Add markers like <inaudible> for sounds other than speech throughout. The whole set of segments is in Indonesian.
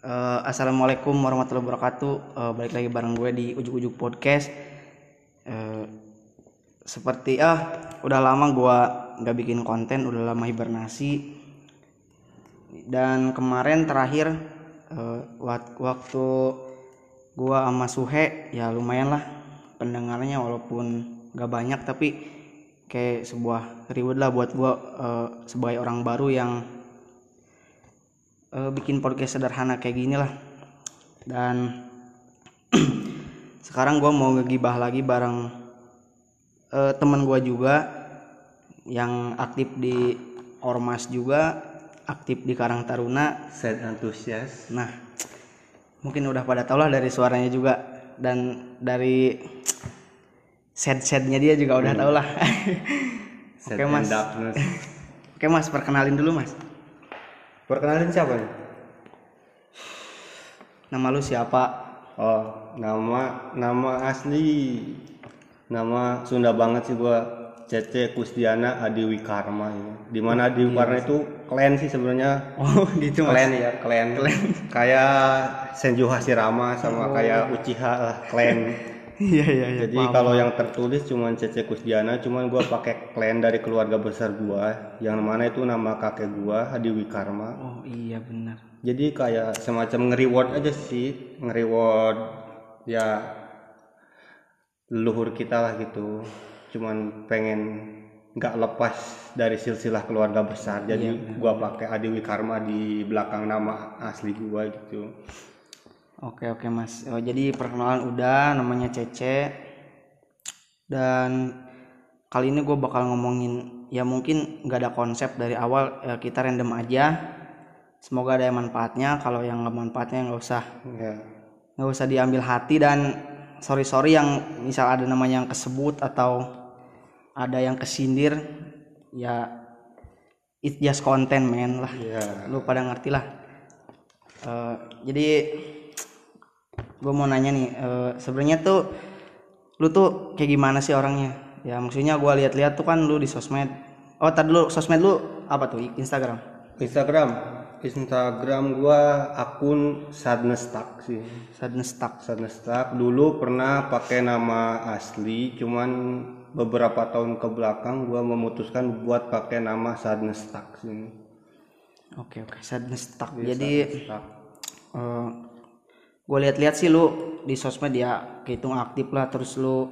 Eh, Assalamualaikum warahmatullahi wabarakatuh. Eh, balik lagi bareng gue di Ujuk-Ujuk Podcast. Eh, seperti ah, udah lama gue nggak bikin konten, udah lama hibernasi. Dan kemarin terakhir wak- waktu gue sama Suhe ya lumayan lah pendengarnya walaupun nggak banyak tapi kayak sebuah reward lah buat gue eh, sebagai orang baru yang eh, bikin podcast sederhana kayak gini lah dan <clears throat> sekarang gue mau ngegibah lagi bareng eh, teman gue juga yang aktif di ormas juga aktif di Karang Taruna. Set antusias. nah mungkin udah pada tau lah dari suaranya juga. Dan dari set-setnya dia juga udah tau lah. Oke, Mas. <laughs> oke mas perkenalin dulu mas Perkenalin siapa nih? nama lu siapa Oh, nama nama asli. Nama Sunda banget sih gua. Cece Kusdiana Adi Wikarma ini. Di mana Adi Wikarma itu klan sih sebenarnya. oh <laughs> gitu mas Klan ya, klan. Kayak Senju Hashirama sama kayak Uchiha lah, klan. <laughs> iya iya iya Jadi kalau yang tertulis cuman Cece Kusdiana, cuman gua pakai klan dari keluarga besar gua, yang mana itu nama kakek gua Adi Wikarma. oh iya benar Jadi kayak semacam nge-reward aja sih, nge-reward ya leluhur kita lah gitu. Cuman pengen nggak lepas dari silsilah keluarga besar. Jadi gua pakai Adi Wikarma di belakang nama asli gua gitu. Oke oke mas. Oh, jadi perkenalan udah, namanya Cece. Dan kali ini gue bakal ngomongin ya mungkin nggak ada konsep dari awal ya kita random aja. Semoga ada yang manfaatnya. Kalau yang nggak manfaatnya nggak usah Ya. nggak usah diambil hati dan sorry sorry yang misal ada namanya yang kesebut atau ada yang kesindir ya it just content man lah Ya. lu pada ngerti lah Eh, jadi gue mau nanya nih eh, sebenarnya tuh lu tuh kayak gimana sih orangnya ya maksudnya gue lihat-lihat tuh kan lu di sosmed oh tadi lu sosmed lu apa tuh Instagram Instagram. Instagram gua akun Sadness Stuck sih. sadness stuck Sadness Stuck dulu pernah pakai nama asli, cuman beberapa tahun ke belakang gua memutuskan buat pakai nama Sadness Stuck sih. oke oke sadness stuck Iya, jadi Sadness Stuck. Gue lihat-lihat sih lu di sosmed ya kehitung aktif lah terus lu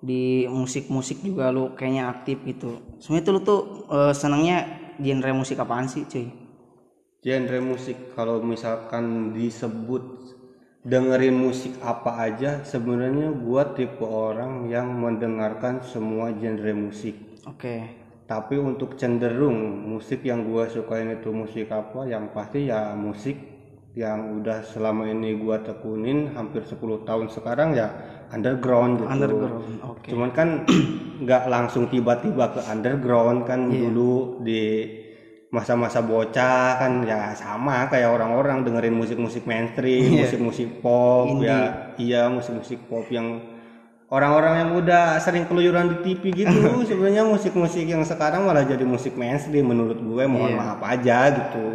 di musik-musik juga lu kayaknya aktif gitu. Sebenarnya tuh lu tuh eh, senangnya genre musik apaan sih cuy? Genre musik kalau misalkan disebut dengerin musik apa aja sebenarnya gua tipe orang yang mendengarkan semua genre musik. oke. Tapi untuk cenderung musik yang gua sukain itu musik apa yang pasti ya musik yang udah selama ini gua tekunin hampir 10 tahun sekarang ya underground gitu. underground oke Cuman kan <clears throat> nggak langsung tiba-tiba ke underground kan Iya. dulu di masa-masa bocah kan ya sama kayak orang-orang dengerin musik-musik mainstream, Iya. musik-musik pop Indie. ya iya musik-musik pop yang orang-orang yang udah sering keluyuran di TV gitu <laughs> sebenarnya musik-musik yang sekarang malah jadi musik mainstream menurut gue mohon Iya. maaf aja gitu.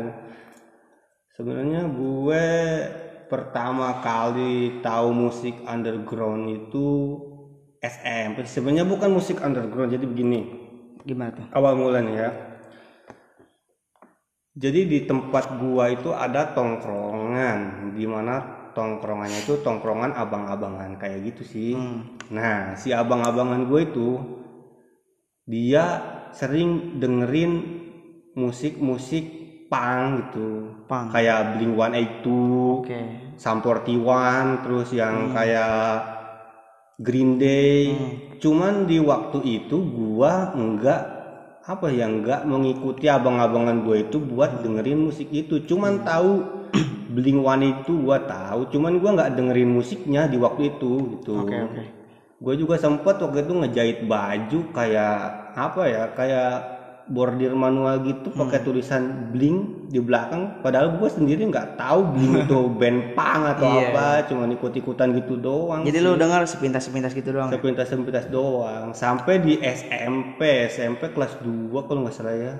Sebenarnya gue pertama kali tahu musik underground itu SMP. Sebenarnya bukan musik underground, jadi begini. gimana tuh Awal mulanya ya. Jadi di tempat gua itu ada tongkrongan, di mana tongkrongannya itu tongkrongan abang-abangan kayak gitu sih. Hmm. Nah, si abang-abangan gue itu dia sering dengerin musik-musik punk gitu. Punk. Kayak Blink 182, oke Sum 41, terus yang kayak Green Day. Cuman di waktu itu gua enggak apa ya enggak mengikuti abang-abangan gue itu buat dengerin musik itu. Cuman tahu <clears throat> Blink One itu gua tahu, cuman gua nggak dengerin musiknya di waktu itu gitu. oke oke Gue juga sempet waktu itu ngejahit baju kayak apa ya, kayak bordir manual gitu pakai tulisan Blink di belakang. Padahal gue sendiri nggak tahu Blink itu <laughs> band punk atau Iya. apa, cuma ikut-ikutan gitu doang. jadi lu dengar sepintas-sepintas gitu doang sepintas-sepintas doang. Sampai di SMP, SMP kelas 2 kalau nggak salah ya.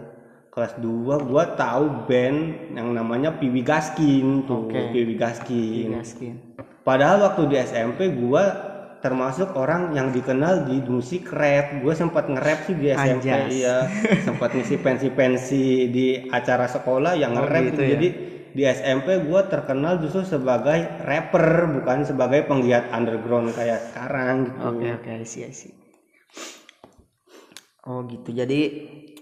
kelas 2 gua tahu band yang namanya Piwi Gaskin tuh Oke. Piwi Gaskin Gaskin. padahal waktu di SMP gua termasuk orang yang dikenal di musik rap gue sempat nge-rap sih di SMP Anjas. iya <laughs> sempat ngisi pensi-pensi di acara sekolah yang Oh, nge-rap gitu gitu. ya. jadi di SMP gue terkenal justru sebagai rapper bukan sebagai penggiat underground kayak sekarang gitu Oke oke I see I see. Oh gitu. Jadi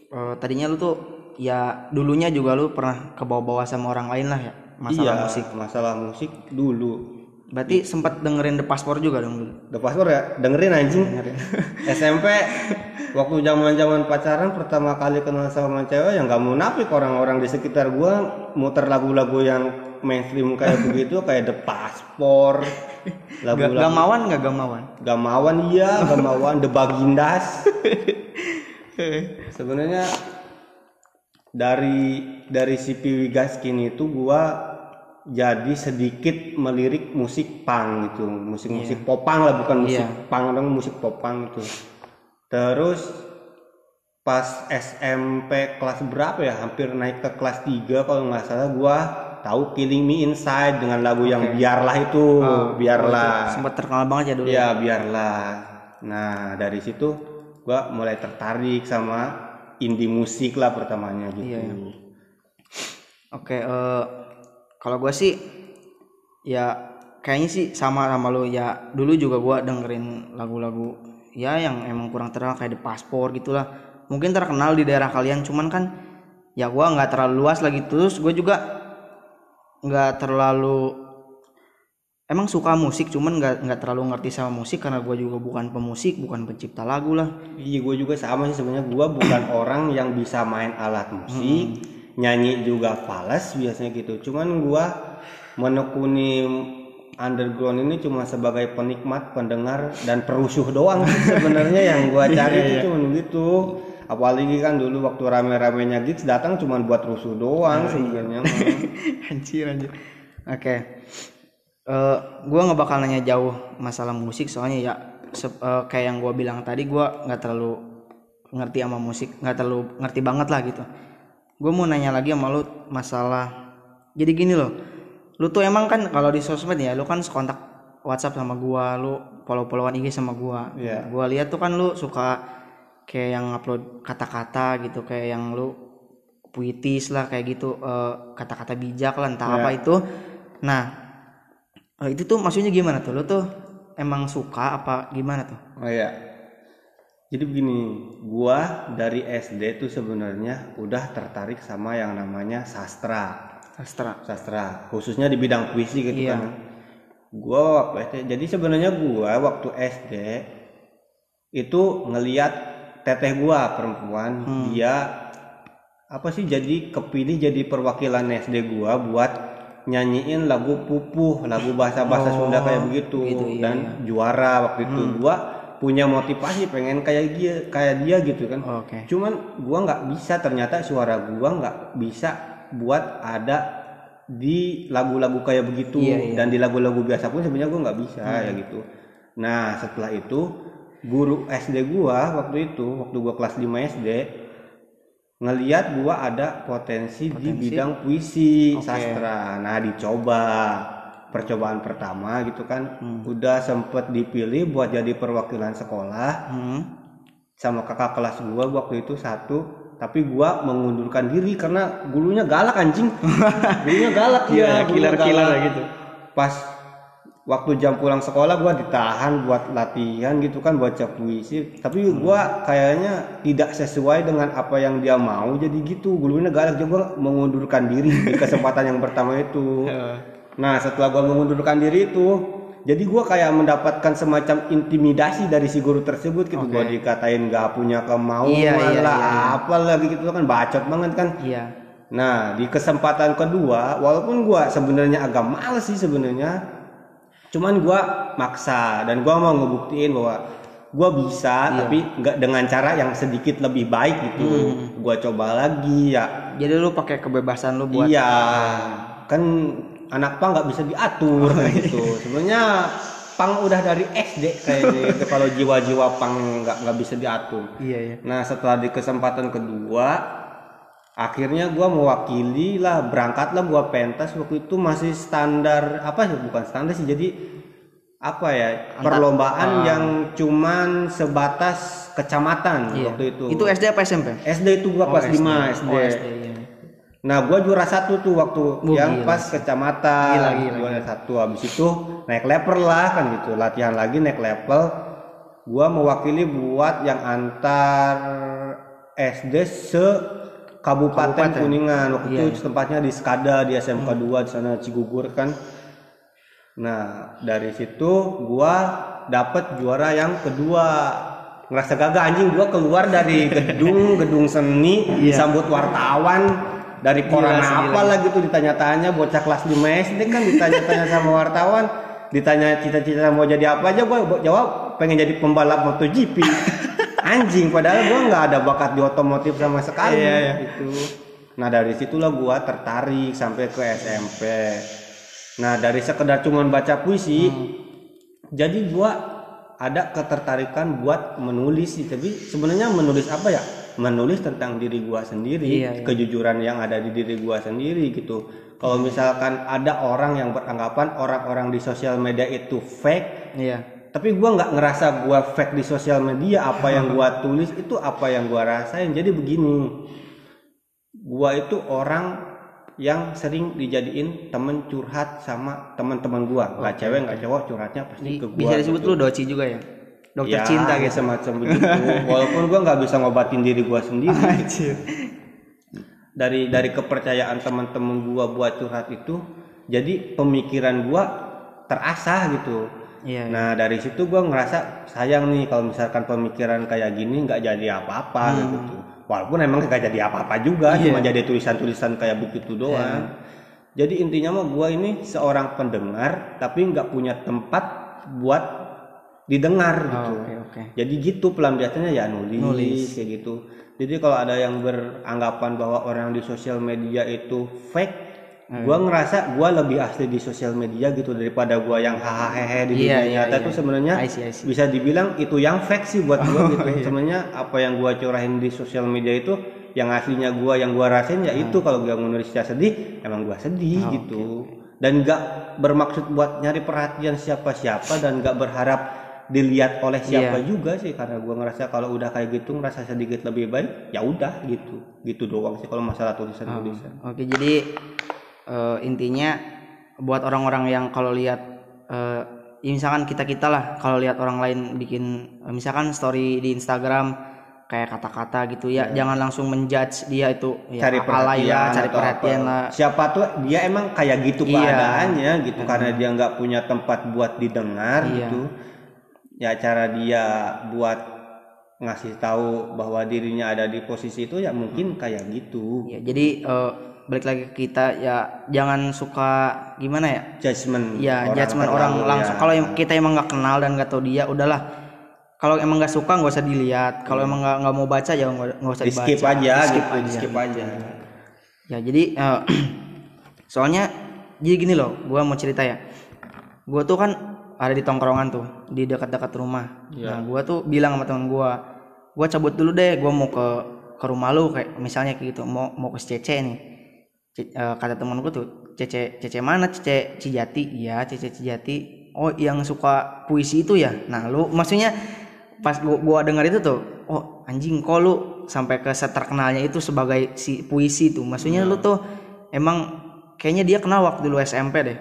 eh, tadinya lu tuh ya dulunya juga lu pernah kebawa-bawa sama orang lain lah ya masalah iya, musik. masalah musik dulu Berarti sempat dengerin The Passport juga dong dulu. The Passport ya dengerin anjing Dengerin. <laughs> SMP waktu zaman zaman pacaran pertama kali kenal sama cewek yang nggak munafik orang-orang di sekitar gua muter lagu-lagu yang mainstream kayak <laughs> begitu kayak The Passport Ga- lagu-lagu Gamawan nggak Gamawan? Gamawan iya Gamawan The Bagindas <laughs> sebenarnya dari dari si Piwi Gaskin itu gua jadi sedikit melirik musik punk gitu. Musik-musik popang lah bukan musik Iya. punk dong musik popang itu terus pas SMP kelas berapa ya? Hampir naik ke kelas 3 kalau nggak salah. Gua tahu Killing Me Inside dengan lagu yang biarlah itu. Biarlah. Sempat terkenal banget ya dulu. Ya. Biarlah. Nah dari situ gua mulai tertarik sama indie musik lah pertamanya gitu. Iya, Oke, eh, kalau gue sih ya kayaknya sih sama sama lu. Ya. Dulu juga gua dengerin lagu-lagu ya yang emang kurang terkenal kayak The Passport gitulah. Mungkin terkenal di daerah kalian, cuman kan ya gua nggak terlalu luas lagi. Terus gue juga nggak terlalu emang suka musik cuman nggak nggak terlalu ngerti sama musik karena gue juga bukan pemusik bukan pencipta lagu lah. Iya gue juga sama sih sebenarnya. Gua bukan orang yang bisa main alat musik, nyanyi juga fals biasanya gitu. Cuman gua menekuni underground ini cuma sebagai penikmat, pendengar dan perusuh doang sebenarnya yang gua cari itu cuma gitu. Apalagi kan dulu waktu rame-ramenya gigs datang cuma buat rusuh doang sebenarnya. <laughs> anjir anjir oke Eh gue nggak bakal nanya jauh masalah musik soalnya ya eh, kayak yang gue bilang tadi gue nggak terlalu ngerti sama musik nggak terlalu ngerti banget lah gitu gue mau nanya lagi sama lu masalah. Jadi gini loh lu tuh emang kan kalau di sosmed ya lu kan kontak WhatsApp sama gua lu follow-followan IG sama gua. Iya. gua lihat tuh kan lu suka kayak yang upload kata-kata gitu kayak yang lu puitis lah kayak gitu eh, kata-kata bijak lah entah apa itu. Nah eh, itu tuh maksudnya gimana tuh? Lu tuh emang suka apa gimana tuh? Oh iya. Jadi begini, gua dari SD tuh sebenarnya udah tertarik sama yang namanya sastra. sastra Sastra, khususnya di bidang puisi gitu Iya. kan. Gua waktu SD, jadi sebenarnya gua waktu SD itu ngeliat teteh gua perempuan, dia apa sih jadi kepilih jadi perwakilan SD gua buat nyanyiin lagu pupuh, lagu bahasa-bahasa Sunda kayak begitu gitu, iya, dan juara waktu itu gua punya motivasi pengen kayak dia kayak dia gitu kan. oke Cuman gua nggak bisa ternyata suara gua nggak bisa buat ada di lagu-lagu kayak begitu Iya, iya. dan di lagu-lagu biasa pun sebenarnya gua nggak bisa ya gitu. Nah setelah itu guru SD gua waktu itu waktu gua kelas 5 SD ngeliat gua ada potensi, di bidang puisi sastra. Nah dicoba percobaan pertama gitu kan udah sempet dipilih buat jadi perwakilan sekolah hmm. sama kakak kelas gua waktu itu satu tapi gua mengundurkan diri karena gurunya galak anjing. <laughs> Gurunya galak Iya, ya killer-killer galak. gitu. pas waktu jam pulang sekolah gua ditahan buat latihan gitu kan baca puisi. Tapi gua kayaknya tidak sesuai dengan apa yang dia mau jadi gitu. Gurunya galak juga mengundurkan diri di kesempatan yang pertama itu <laughs> Nah setelah gua mengundurkan diri itu, jadi gua kayak mendapatkan semacam intimidasi dari si guru tersebut gitu. Gua dikatain gak punya kemauan Iya, iya, lah, iya, apa lagi gitu kan bacot banget kan. iya. Nah di kesempatan kedua, walaupun gua sebenarnya agak males sih sebenarnya, cuman gua maksa dan gua mau ngebuktiin bahwa gua bisa, tapi nggak dengan cara yang sedikit lebih baik gitu. Gua coba lagi ya. Jadi lu pakai kebebasan lu buat Iya, kan anak pang nggak bisa diatur kayak gitu. Sebenarnya pang udah dari SD kayaknya itu kalau jiwa-jiwa pang nggak nggak bisa diatur. iya iya Nah setelah di kesempatan kedua, akhirnya gua mewakili lah berangkatlah gua pentas waktu itu masih standar apa sih bukan standar sih jadi apa ya perlombaan yang cuman sebatas kecamatan Iya. waktu itu Itu SD apa SMP? SD itu gua kelas 5 SD. Oh, SD iya. Nah, gua juara satu tuh waktu Oh, yang gila pas kecamatan. Gila, gila, Juara satu habis itu naik level lah kan gitu. Latihan lagi naik level. Gua mewakili buat yang antar SD se Kabupaten, Kabupaten. Kuningan. Waktu Iya, itu tempatnya di Skada di SMK 2 di sana Cigugur kan. Nah, dari situ gua dapet juara yang kedua. Ngerasa gagah anjing gua keluar dari <laughs> gedung gedung seni disambut wartawan dari koran apa lah gitu ditanya-tanya bocah kelas 5 SD kan ditanya-tanya sama wartawan ditanya cita-cita mau jadi apa aja gua jawab pengen jadi pembalap MotoGP anjing padahal gua nggak ada bakat di otomotif sama sekali. Gitu. Nah dari situlah gua tertarik sampai ke SMP nah dari sekedar cuman baca puisi jadi gua ada ketertarikan buat menulis sih. Tapi sebenarnya menulis apa ya menulis tentang diri gua sendiri Iya, iya. kejujuran yang ada di diri gua sendiri gitu kalau misalkan ada orang yang beranggapan orang-orang di sosial media itu fake Iya. tapi gua nggak ngerasa gua fake di sosial media apa yang gua tulis itu apa yang gua rasain jadi begini gua itu orang yang sering dijadiin temen curhat sama teman-teman gua nggak cewek nggak cowok curhatnya pasti Di- ke gua bisa disebut gitu. lu doci juga ya? Dokter Ya, cinta gitu. semacam begitu <laughs> walaupun gua nggak bisa ngobatin diri gua sendiri Anjir. dari dari kepercayaan teman-teman gua buat curhat itu jadi pemikiran gua terasah gitu Iya. iya. nah dari situ gua ngerasa sayang nih kalau misalkan pemikiran kayak gini nggak jadi apa-apa gitu walaupun emang nggak jadi apa-apa juga Hmm. Iya. cuma jadi tulisan-tulisan kayak begitu doang jadi intinya mah gua ini seorang pendengar tapi nggak punya tempat buat didengar Oh, gitu Oke oke. jadi gitu pelampiasannya ya nulis, Nulis. kayak gitu. Jadi kalau ada yang beranggapan bahwa orang di sosial media itu fake, Hmm. gua ngerasa gua lebih asli di sosial media gitu daripada gua yang hahaha di Iya, dunia iya, nyata iya. itu sebenarnya I see. bisa dibilang itu yang fake sih buat gua <laughs> gitu. iya. Sebenarnya apa yang gua curahin di sosial media itu yang aslinya gua yang gua rasain ya itu kalau gua menulisnya sedih emang gua sedih Ah, gitu. Dan nggak bermaksud buat nyari perhatian siapa-siapa dan nggak berharap dilihat oleh siapa Iya. juga sih karena gua ngerasa kalau udah kayak gitu ngerasa sedikit lebih baik ya udah gitu gitu doang sih kalau masalah tulisan tulisan Oke jadi eh, intinya buat orang-orang yang kalau lihat eh, ya misalkan kita kita lah kalau lihat orang lain bikin eh, misalkan story di Instagram kayak kata-kata gitu ya jangan langsung menjudge dia itu ya, cari alay perhatian lah, cari perhatian apa. lah siapa tuh dia emang kayak gitu Iya. keadaannya gitu karena dia nggak punya tempat buat didengar Iya. gitu ya cara dia buat ngasih tahu bahwa dirinya ada di posisi itu ya mungkin kayak gitu. Ya jadi eh, balik lagi ke kita ya jangan suka gimana ya? Judgement ya judgement orang terlalu, langsung. ya. kalau kita emang nggak kenal dan nggak tahu dia udahlah. Kalau emang nggak suka nggak usah dilihat. Kalau emang nggak nggak mau baca ya nggak usah di dibaca. skip aja Di skip gitu di aja. skip aja. Ya jadi eh, <clears throat> soalnya jadi gini loh gua mau cerita ya. Gua tuh kan ada di tongkrongan tuh di dekat-dekat rumah. Nah gua tuh bilang sama teman gua gua cabut dulu deh gua mau ke ke rumah lu kayak misalnya kayak gitu mau mau ke Cece nih. Ce- eh, kata temen gua tuh Cece Cece mana? Cece Cijati. Iya Cece Cijati. Oh yang suka puisi itu ya? Nah lu maksudnya pas gua, gua dengar itu tuh oh anjing kok lu sampai ke seterkenalnya itu sebagai si puisi tuh? Maksudnya lu tuh emang kayaknya dia kenal waktu lu SMP deh.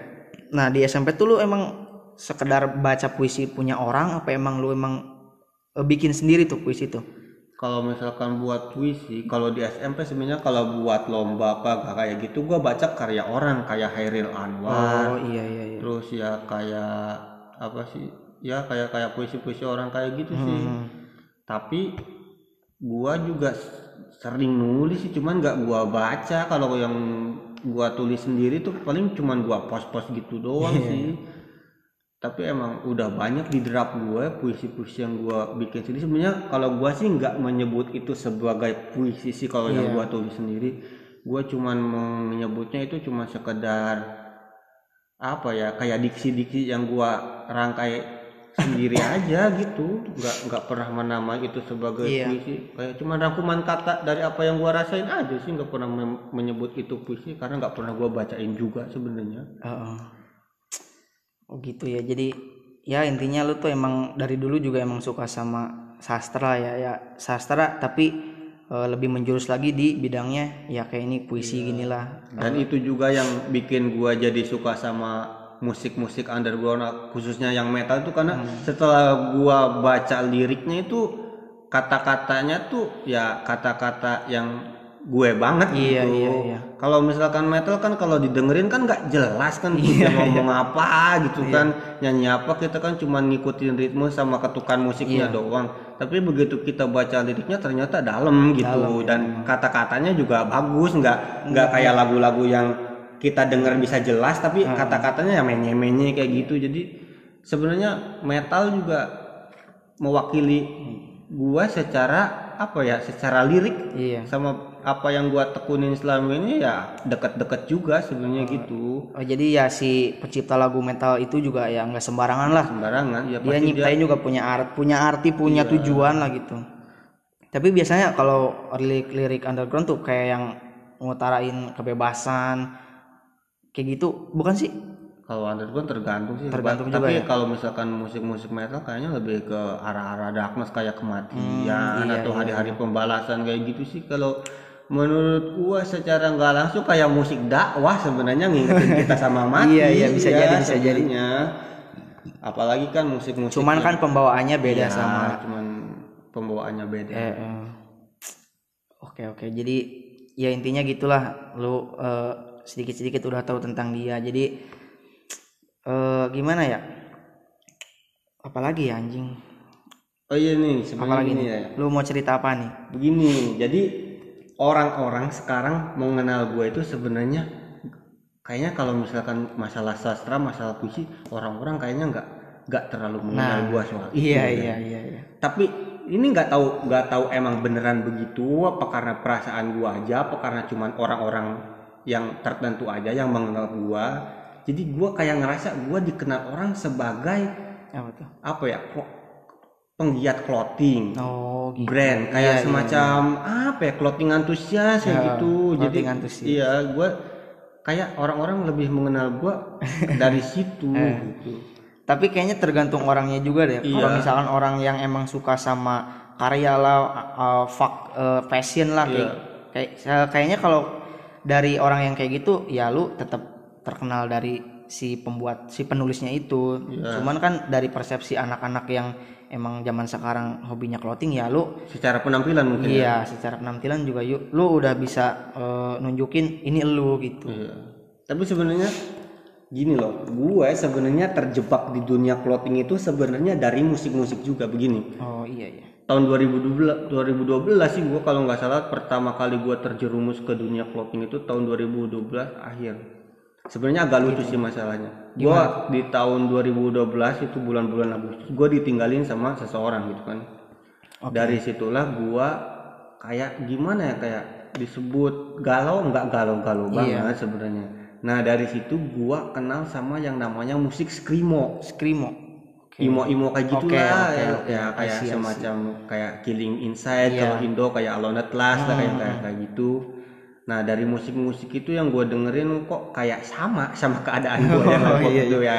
Nah di SMP tuh lu emang sekedar baca puisi punya orang apa emang lu emang eh, bikin sendiri tuh puisi tuh? Kalau misalkan buat puisi kalau di SMP sebenarnya kalau buat lomba apa kayak gitu gua baca karya orang kayak Hairil Anwar. Oh iya iya iya. Terus ya kayak apa sih ya kayak kayak puisi-puisi orang kayak gitu sih. Hmm. tapi gua juga sering nulis sih cuman nggak gua baca. Kalau yang gua tulis sendiri tuh paling cuman gua post-post gitu doang Iya. sih tapi emang udah banyak di draft gue puisi-puisi yang gua bikin sendiri sebenarnya kalau gua sih nggak menyebut itu sebagai puisi sih kalau yang Iya. gua tulis sendiri gua cuman menyebutnya itu cuma sekedar apa ya kayak diksi-diksi yang gua rangkai sendiri <laughs> aja gitu nggak nggak pernah menamai itu sebagai Iya. puisi kayak cuma rangkuman kata dari apa yang gua rasain aja sih nggak pernah menyebut itu puisi karena nggak pernah gua bacain juga sebenarnya Heeh. Oh gitu ya. Jadi ya intinya lu tuh emang dari dulu juga emang suka sama sastra ya. Ya sastra tapi eh, lebih menjurus lagi di bidangnya ya kayak ini puisi ginilah dan itu juga yang bikin gua jadi suka sama musik-musik underground khususnya yang metal itu karena setelah gua baca liriknya itu kata-katanya tuh ya kata-kata yang gue banget Iya, gitu. iya, iya. Kalau misalkan metal kan kalau didengerin kan nggak jelas kan dia ngomong apa gitu Iya. kan nyanyi apa kita kan cuma ngikutin ritme sama ketukan musiknya Iya. doang. Tapi begitu kita baca liriknya ternyata dalam gitu Dalam, dan kata-katanya juga bagus nggak nggak kayak lagu-lagu yang kita dengar bisa jelas tapi kata-katanya ya menye-menye kayak gitu. Jadi sebenarnya metal juga mewakili gua secara apa ya secara lirik iya sama apa yang gua tekunin selama ini ya deket-deket juga sebenarnya gitu. Oh, jadi ya si pencipta lagu metal itu juga ya nggak sembarangan lah. Sembarangan ya dia pasti dia nyiptain juga punya art punya arti punya tujuan lah gitu. Tapi biasanya kalau lirik-lirik underground tuh kayak yang ngutarain kebebasan kayak gitu bukan sih? Kalau underground tergantung sih Tergantung juga tapi ya? kalau misalkan musik-musik metal kayaknya lebih ke arah-arah darkness kayak kematian iya, atau hari-hari pembalasan kayak gitu sih. Kalau menurut gua secara nggak langsung kayak musik dakwah sebenarnya ngingetin kita sama <laughs> mati. Iya, iya, bisa ya, jadi, bisa jadi. sebenarnya. apalagi kan musik-musik cuman kan pembawaannya beda ya, sama cuman pembawaannya beda. Eh, eh. Oke oke. Jadi ya intinya gitulah. Lu eh, sedikit-sedikit udah tahu tentang dia. Jadi eh gimana ya? Apalagi ya anjing? Oh iya nih sebenarnya apalagi nih? ya. Lu mau cerita apa nih? Begini jadi orang-orang sekarang mengenal gue itu sebenarnya kayaknya kalau misalkan masalah sastra masalah puisi orang-orang kayaknya nggak nggak terlalu mengenal gue soal itu iya ya. iya iya iya. Tapi ini nggak tahu nggak tahu emang beneran begitu apa karena perasaan gue aja apa karena cuman orang-orang yang tertentu aja yang mengenal gue jadi gue kayak ngerasa gue dikenal orang sebagai apa tuh? apa ya penggiat clothing oh gitu brand kayak Iya, iya, semacam apa ya clothing antusias kayak Ya, gitu jadi antusias. iya gue kayak orang-orang lebih mengenal gue <laughs> dari situ Eh. gitu tapi kayaknya tergantung orangnya juga deh kalau Iya. misalkan orang yang emang suka sama karya lah uh, fak- uh, fashion lah kayak Iya. kayak eh, kayaknya kalau dari orang yang kayak gitu ya lu tetap terkenal dari si pembuat si penulisnya itu Iya. cuman kan dari persepsi anak-anak yang emang zaman sekarang hobinya clothing ya lu secara penampilan mungkin ya. iya secara penampilan juga yuk lu udah bisa eh, nunjukin ini lu gitu Iya. tapi sebenarnya gini loh gue sebenarnya terjebak di dunia clothing itu sebenarnya dari musik-musik juga begini oh iya iya tahun 2012 2012 sih gue kalau nggak salah pertama kali gue terjerumus ke dunia clothing itu tahun 2012 akhir sebenarnya agak lucu sih masalahnya. Gue di tahun 2012 itu bulan-bulan Agustus gue ditinggalin sama seseorang gitu kan. Dari situlah gue kayak gimana ya kayak disebut galau nggak galau-galau banget sebenarnya. Nah dari situ gue kenal sama yang namanya musik screamo skrimo. Imo-imo kayak gitu Oke, lah oke, ya, oke. ya kayak I see, I see. semacam kayak Killing Inside Iya. kalau Indo kayak Alone at Last lah Hmm, kayak kayak kayak gitu nah dari musik-musik itu yang gue dengerin kok kayak sama sama keadaan <laughs> gue yang Oh, waktu iya, itu. ya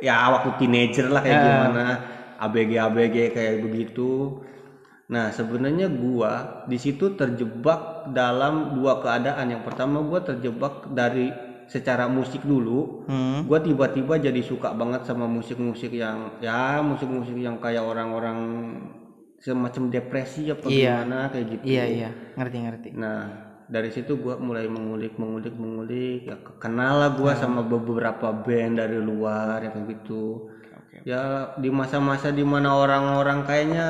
ya waktu teenager lah kayak Ah. gimana. ABG ABG kayak begitu. Nah sebenarnya gua di situ terjebak dalam dua keadaan. Yang pertama gua terjebak dari secara musik dulu. Hmm. gue tiba-tiba jadi suka banget sama musik-musik yang ya musik-musik yang kayak orang-orang semacam depresi apa Iya. gimana kayak gitu. Iya iya. Ngerti ngerti. Nah dari situ gue mulai mengulik mengulik mengulik. Ya kenal lah gue sama beberapa band dari luar ya kayak gitu. Oke ya di masa-masa di mana orang-orang kayaknya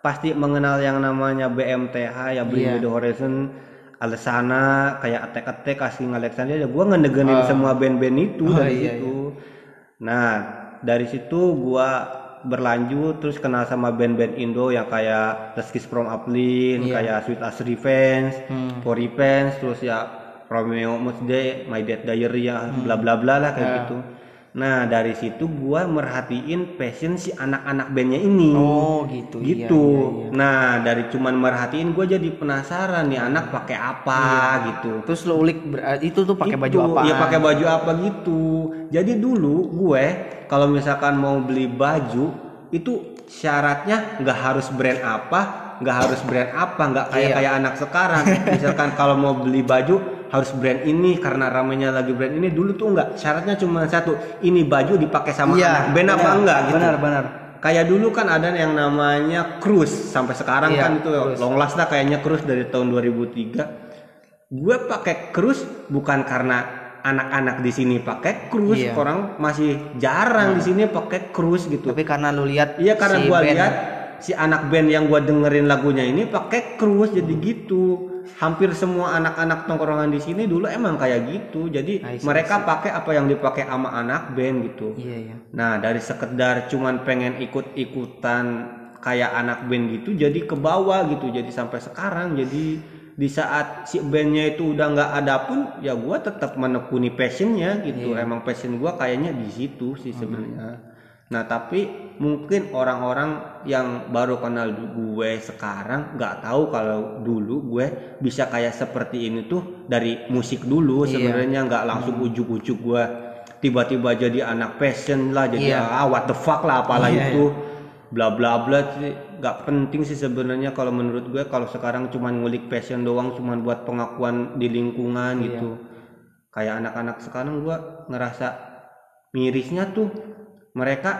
pasti mengenal yang namanya BMTH ya Bring Me Iya. The Horizon Alesana kayak Attack Attack Asking Alexander ya gue ngedegenin semua band-band itu Oh, dari iya, situ. nah dari situ gua berlanjut terus kenal sama band-band Indo yang kayak The Kiss from Uplin Iya. kayak Sweet As Revenge Hmm. For Revenge terus ya Romeo Must Die My Dead Diary ya bla bla bla lah kayak Ya. gitu Nah dari situ gua merhatiin passion si anak-anak bandnya ini. Oh gitu. iya, gitu. iya, iya. Nah dari cuman merhatiin gue jadi penasaran nih anak pakai apa gitu. Terus lo ulik itu tuh pakai baju apa? Iya pakai baju apa gitu. Jadi dulu gue kalau misalkan mau beli baju itu syaratnya nggak harus brand apa, nggak harus brand apa, nggak kayak Iya. kayak anak sekarang. misalkan kalau mau beli baju harus brand ini karena ramenya lagi brand ini dulu tuh nggak syaratnya cuma satu ini baju dipakai sama anak band apa enggak gitu Benar, benar. kayak dulu kan ada yang namanya cruise sampai sekarang Iya, kan itu cruise. long last lah kayaknya cruise dari tahun 2003 gue pakai cruise bukan karena anak-anak di sini pakai cruise Iya. Nah. orang masih jarang di sini pakai cruise gitu. Tapi karena lu lihat iya karena si gue band- lihat si anak band yang gue dengerin lagunya ini pakai cruise jadi gitu. Hampir semua anak-anak tongkrongan di sini dulu emang kayak gitu. Jadi see, mereka pakai apa yang dipakai sama anak band gitu. Iya, iya. Nah dari sekedar cuman pengen ikut-ikutan kayak anak band gitu jadi ke bawah gitu. Jadi sampai sekarang jadi di saat si bandnya itu udah nggak ada pun ya gua tetap menekuni passionnya gitu. Emang passion gua kayaknya di situ sih sebenarnya. Nah tapi mungkin orang-orang yang baru kenal gue sekarang nggak tahu kalau dulu gue bisa kayak seperti ini tuh dari musik dulu Iya. sebenarnya nggak langsung ujuk-ujuk gue. Tiba-tiba jadi anak passion lah jadi Iya. ah what the fuck lah apalah Iya, itu. bla bla bla nggak penting sih sebenarnya kalau menurut gue kalau sekarang cuman ngulik passion doang cuman buat pengakuan di lingkungan Iya. gitu kayak anak-anak sekarang gue ngerasa mirisnya tuh mereka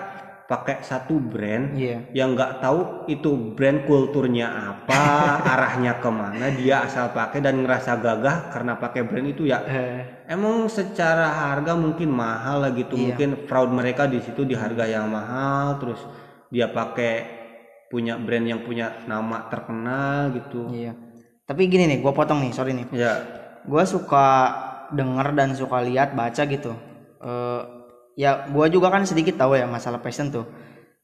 pakai satu brand Iya. yang nggak tahu itu brand kulturnya apa <laughs> arahnya ke mana dia asal pakai dan ngerasa gagah karena pakai brand itu ya Eh, Emang secara harga mungkin mahal lah gitu. Iya. Mungkin fraud mereka di situ di harga yang mahal terus dia pakai punya brand yang punya nama terkenal gitu. iya. Tapi gini nih, gua potong nih, sorry nih. Ya. Gua suka denger dan suka lihat baca gitu. Eh ya gua juga kan sedikit tahu ya masalah fashion tuh.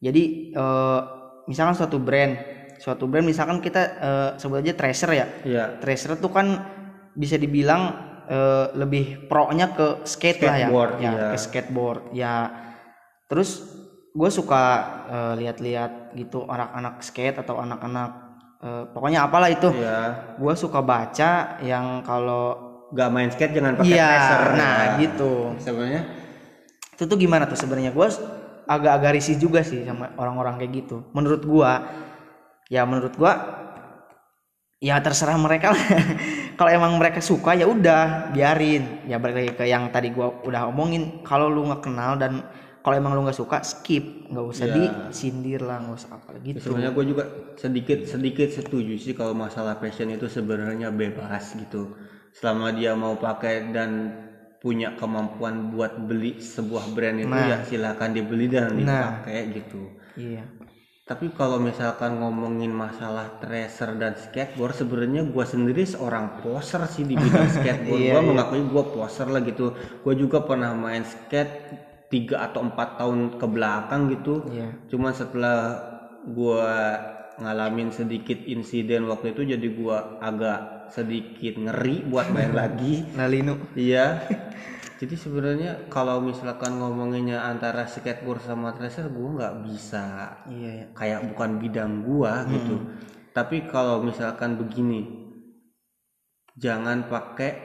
Jadi eh misalkan suatu brand, suatu brand misalkan kita eh, sebut aja Tracer ya. Iya. Tracer tuh kan bisa dibilang eh, lebih pro-nya ke skate lah ya, Skateboard, ya iya. ke skateboard. Ya, terus gue suka eh, lihat-lihat gitu anak-anak skate atau anak-anak eh, pokoknya apalah itu. Iya. Gue suka baca yang kalau Gak main skate jangan pakai iya, tracer. nah Ya. gitu. Sebenarnya Itu tuh gimana tuh sebenarnya? Gue agak-agak risih juga sih sama orang-orang kayak gitu. Menurut gua, ya menurut gua ya terserah mereka lah. <laughs> kalau emang mereka suka ya udah biarin. Ya balik lagi ke yang tadi gua udah omongin. Kalau lu nggak kenal dan kalau emang lu nggak suka skip, nggak usah Iya. disindir lah, nggak usah apa gitu. sebenarnya gue juga sedikit sedikit setuju sih kalau masalah fashion itu sebenarnya bebas gitu. Selama dia mau pakai dan punya kemampuan buat beli sebuah brand itu Nah. ya silakan dibeli dan Nah. dipakai gitu. Iya. Tapi kalau misalkan ngomongin masalah tracer dan skateboard, sebenarnya gua sendiri seorang poser sih di bidang <laughs> skateboard. Iya, gua iya. mengakui gua poser lah gitu. Gua juga pernah main skate tiga atau empat tahun ke belakang gitu. Iya. Cuman setelah gua ngalamin sedikit insiden waktu itu, jadi gua agak sedikit ngeri buat main <laughs> lagi. Lalinu. Iya. <laughs> Jadi sebenarnya kalau misalkan ngomonginnya antara skateboard sama tracer, gua nggak bisa Iya, iya. kayak bukan bidang gua gitu. Tapi kalau misalkan begini, jangan pakai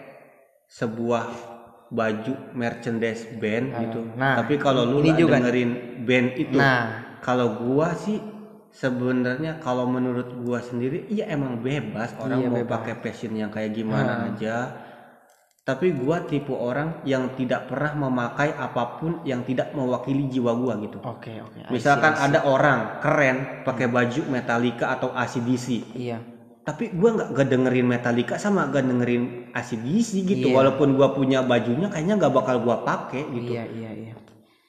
sebuah baju merchandise band gitu. nah, Tapi kalau lu ini juga. dengerin band itu, Nah, kalau gua sih sebenarnya kalau menurut gua sendiri iya emang bebas orang Iya, mau bebas. pakai passion yang kayak gimana aja. Tapi gua tipe orang yang tidak pernah memakai apa pun yang tidak mewakili jiwa gua gitu. oke, oke. I see, Misalkan see. ada orang keren pakai baju Metallica atau ACDC, Iya. Tapi gua nggak gak dengerin Metallica sama gak dengerin ACDC gitu. Iya. Walaupun gua punya bajunya, kayaknya nggak bakal gua pakai gitu. Iya, iya, iya.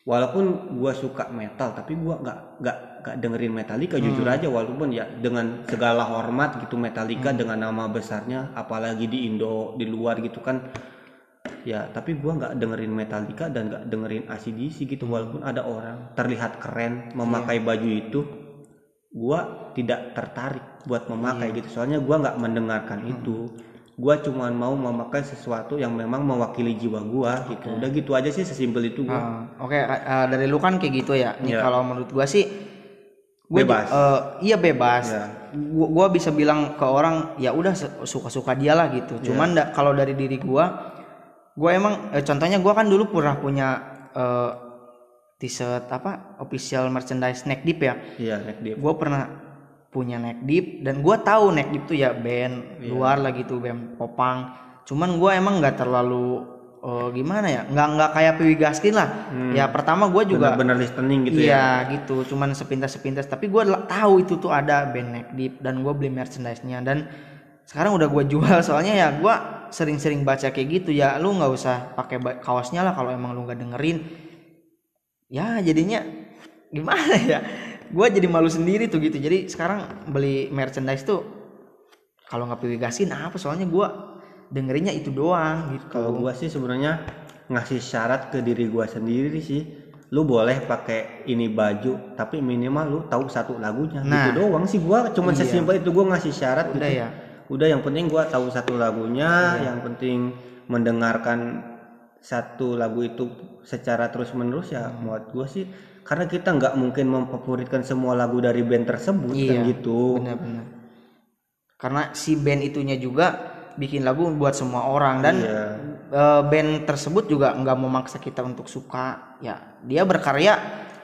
Walaupun gua suka metal, tapi gua nggak nggak nggak dengerin Metallica jujur Hmm. aja. Walaupun ya dengan segala hormat gitu Metallica dengan nama besarnya, apalagi di Indo di luar gitu kan. Ya, tapi gua nggak dengerin Metallica dan nggak dengerin ACDC gitu. Walaupun ada orang terlihat keren memakai baju itu, gua tidak tertarik buat memakai gitu. Soalnya gua nggak mendengarkan itu. gua cuman mau memakai sesuatu yang memang mewakili jiwa gua gitu udah gitu aja sih sesimpel itu gua Ah, Oke, eh, dari lu kan kayak gitu ya. Nih Iya. kalau menurut gua sih gua Bebas. eh, iya bebas. Iya. Gua, gua bisa bilang ke orang ya udah se- suka-suka dia lah gitu. Iya. Cuman da- kalau dari diri gua gua emang eh, contohnya gua kan dulu pernah punya eh, t-shirt apa official merchandise neck deep ya. iya naik dia Gua pernah punya neck deep dan gua tahu neck deep tuh ya band luar lah gitu band popang. Cuman gua emang nggak terlalu eh, gimana ya nggak nggak kayak Piwi Gaskin lah. Ya pertama gua juga bener listening gitu ya? Iya gitu. Cuman sepintas-sepintas. Tapi gue tahu itu tuh ada band neck deep dan gue beli merchandise-nya. Dan sekarang udah gue <laughs> jual. Soalnya ya gue sering-sering baca kayak gitu. Ya lu nggak usah pakai kaosnya lah kalau emang lu nggak dengerin ya jadinya gimana ya? Gue jadi malu sendiri tuh gitu. Jadi sekarang beli merchandise tuh kalau nggak pilih gasin apa? Soalnya gue dengerinnya itu doang gitu. Kalau gua sih sebenarnya ngasih syarat ke diri gua sendiri sih. Lu boleh pakai ini baju tapi minimal lu tahu satu lagunya. Nah. gitu doang sih gua. Cuman Iya. sesimpel itu gua ngasih syarat udah gitu. ya? Udah yang penting gua tahu satu lagunya yang penting mendengarkan satu lagu itu secara terus menerus ya buat gua sih karena kita nggak mungkin memfavoritkan semua lagu dari band tersebut kan Iya, gitu. benar-benar. Karena si band itunya juga bikin lagu buat semua orang dan Iya. eh, band tersebut juga nggak memaksa kita untuk suka ya. Dia berkarya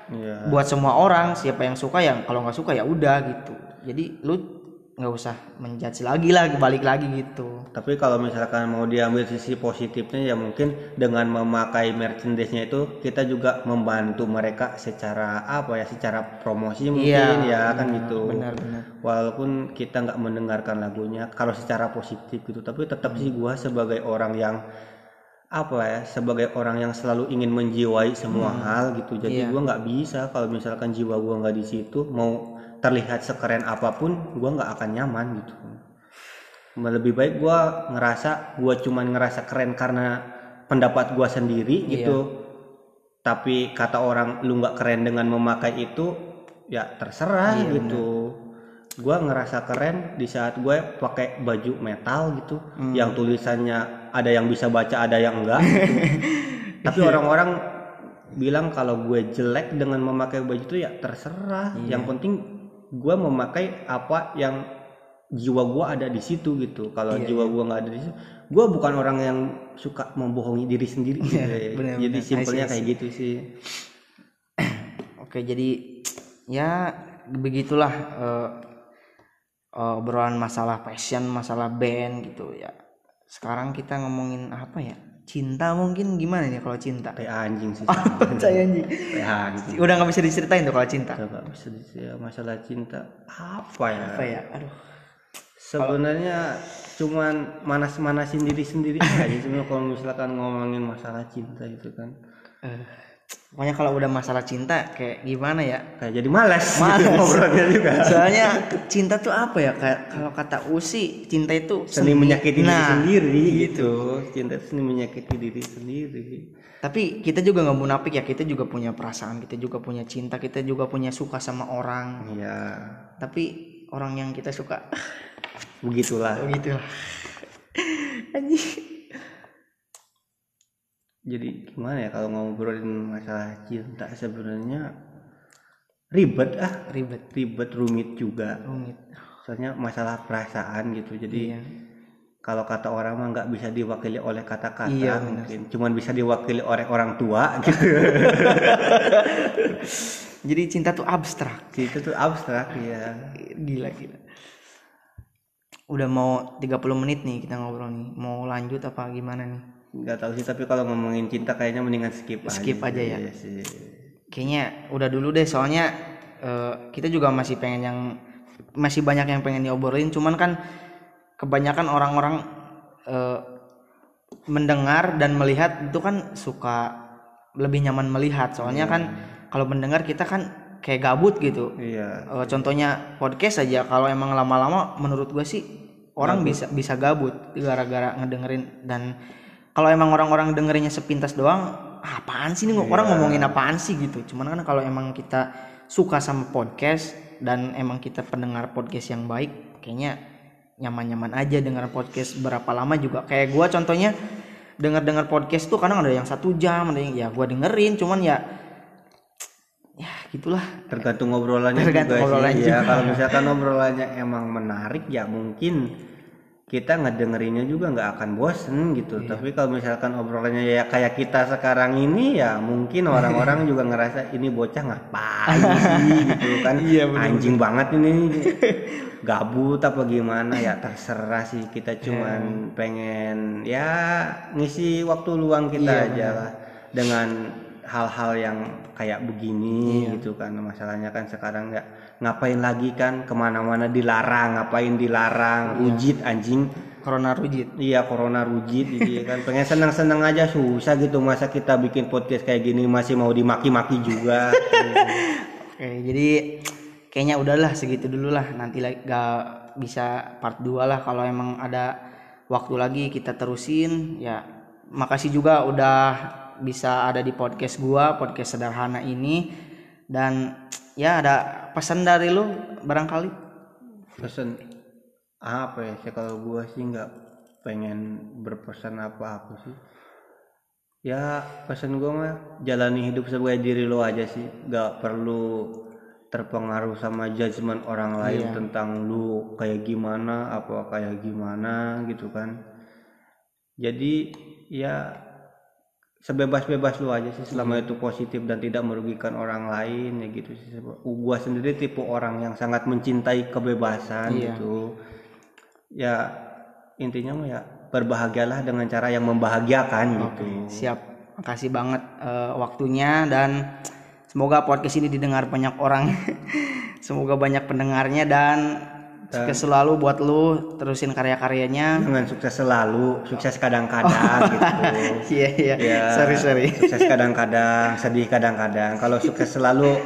Iya. buat semua orang siapa yang suka yang kalau nggak suka ya udah gitu. Jadi lu nggak usah menjudge lagi lah balik lagi gitu. Tapi kalau misalkan mau diambil sisi positifnya ya mungkin dengan memakai merchandise-nya itu kita juga membantu mereka secara apa ya secara promosi mungkin ya kan gitu. benar-benar Walaupun kita nggak mendengarkan lagunya kalau secara positif gitu tapi tetap sih gua sebagai orang yang apa ya sebagai orang yang selalu ingin menjiwai semua hal gitu. Jadi Iya. gua nggak bisa kalau misalkan jiwa gua nggak di situ mau terlihat sekeren apa pun gua nggak akan nyaman gitu lebih baik gua ngerasa gua cuman ngerasa keren karena pendapat gua sendiri Iya. gitu tapi kata orang lu nggak keren dengan memakai itu ya terserah Iya, gitu gua ngerasa keren di saat gue pakai baju metal gitu Hmm. yang tulisannya ada yang bisa baca ada yang enggak gitu. <laughs> tapi Iya. orang-orang bilang kalau gue jelek dengan memakai baju itu ya terserah Iya. yang penting gue memakai apa yang jiwa gue ada di situ gitu kalau Iya, jiwa gue nggak ada di situ gue bukan orang yang suka membohongi diri sendiri gitu ya. <laughs> bener, jadi bener. simpelnya kayak gitu sih <clears throat> Oke, jadi ya begitulah eh, eh, obrolan masalah passion, masalah band gitu ya. Sekarang kita ngomongin apa ya? Cinta mungkin gimana nih kalau cinta? kayak anjing sih <laughs> Percaya anjing. kayak anjing Udah nggak bisa diceritain tuh kalau cinta. coba bisa di- ya, masalah cinta apa ya Apa ya? Aduh. sebenarnya cuman manas-manasin diri sendiri aja sebenarnya kalau misalkan ngomongin masalah cinta itu kan Eh, pokoknya kalau udah masalah cinta kayak gimana ya? kayak jadi malas Malas. gitu <laughs> ngobrolnya juga Soalnya cinta tuh apa ya? Kayak kalau kata Usi, cinta itu seni menyakiti diri Nah, sendiri gitu cinta itu seni menyakiti diri sendiri Tapi kita juga nggak munafik ya, kita juga punya perasaan, kita juga punya cinta, kita juga punya suka sama orang. ya Tapi orang yang kita suka begitulah begitu lah. <laughs> Anjing. Jadi gimana ya kalau ngobrolin masalah cinta sebenarnya ribet ah Ribet, ribet rumit juga rumit. soalnya masalah perasaan gitu jadi Iya. kalau kata orang mah nggak bisa diwakili oleh kata-kata Iya, mungkin cuman bisa diwakili oleh orang tua <laughs> gitu Jadi cinta tuh abstrak. itu tuh abstrak ya Gila gila. Udah mau 30 menit nih kita ngobrol nih. Mau lanjut apa gimana nih? Nggak tahu sih tapi kalau ngomongin cinta kayaknya mendingan skip Skip aja ya? Iya sih. Kayaknya udah dulu deh soalnya eh, kita juga masih pengen yang masih banyak yang pengen diobrolin cuman kan kebanyakan orang-orang eh, mendengar dan melihat itu kan suka lebih nyaman melihat. Soalnya kan kalau mendengar kita kan kayak gabut gitu. Iya. Eh, contohnya podcast aja kalau emang lama-lama menurut gue sih orang bisa bisa gabut gara-gara ngedengerin dan kalau emang orang-orang dengerinnya sepintas doang apaan sih nih orang ngomongin apaan sih gitu? Cuman kan kalau emang kita suka sama podcast dan emang kita pendengar podcast yang baik kayaknya nyaman-nyaman aja dengar podcast berapa lama juga. Kayak gua contohnya dengar-dengar podcast tuh kadang ada yang satu jam ada yang ya gua dengerin cuman ya ya gitulah. Tergantung obrolannya Tergantung juga obrolannya sih ya juga. kalau misalkan obrolannya emang menarik ya mungkin kita ngedengerinnya juga nggak akan bosen gitu Iya. tapi kalau misalkan obrolannya ya kayak kita sekarang ini ya mungkin orang-orang <laughs> juga ngerasa ini bocah ngapain <laughs> sih gitu kan Iya, bener-bener. anjing banget ini <laughs> gabut apa gimana ya terserah sih kita Iya. cuman pengen ya ngisi waktu luang kita Iya, aja lah dengan hal-hal yang kayak begini Iya. gitu kan masalahnya kan sekarang ya ngapain lagi kan? Ke mana-mana dilarang ngapain dilarang? Iya. rujit anjing. Corona rujit. Iya corona rujit gitu kan. Pengen senang-senang aja susah gitu. Masa kita bikin podcast kayak gini masih mau dimaki-maki juga. <laughs> Oke jadi kayaknya udahlah segitu dulu lah. Nanti lagi gak bisa part 2 lah. Kalau emang ada waktu lagi kita terusin ya makasih juga udah bisa ada di podcast gua podcast sederhana ini. Dan ya ada pesan dari lu barangkali? Pesan apa ya? Sih kalau gua sih nggak pengen berpesan apa-apa sih. Ya pesan gua mah jalani hidup sebagai diri lo aja sih. Nggak perlu terpengaruh sama judgement orang lain Iya. tentang lu kayak gimana apa kayak gimana gitu kan. Jadi ya sebebas-bebas lu aja sih selama itu positif dan tidak merugikan orang lain ya gitu sih. Gua sendiri tipe orang yang sangat mencintai kebebasan Iya. gitu. Ya intinya mah ya berbahagialah dengan cara yang membahagiakan gitu. siap. Makasih banget eh, waktunya dan semoga podcast ini didengar banyak orang. <laughs> Semoga banyak pendengarnya dan sukses selalu buat lu terusin karya-karyanya. Dengan sukses selalu sukses kadang-kadang gitu. <laughs> Iya iya. Ya sorry sorry. sukses kadang-kadang sedih kadang-kadang. Kalau sukses selalu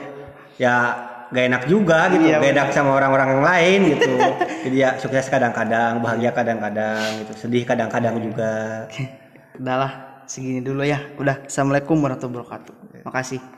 ya gak enak juga gitu. Iya, gak enak sama orang-orang yang lain gitu. Jadi ya sukses kadang-kadang bahagia kadang-kadang gitu. Sedih kadang-kadang juga. Udahlah segini dulu ya. Udah. Assalamualaikum warahmatullahi wabarakatuh. Makasih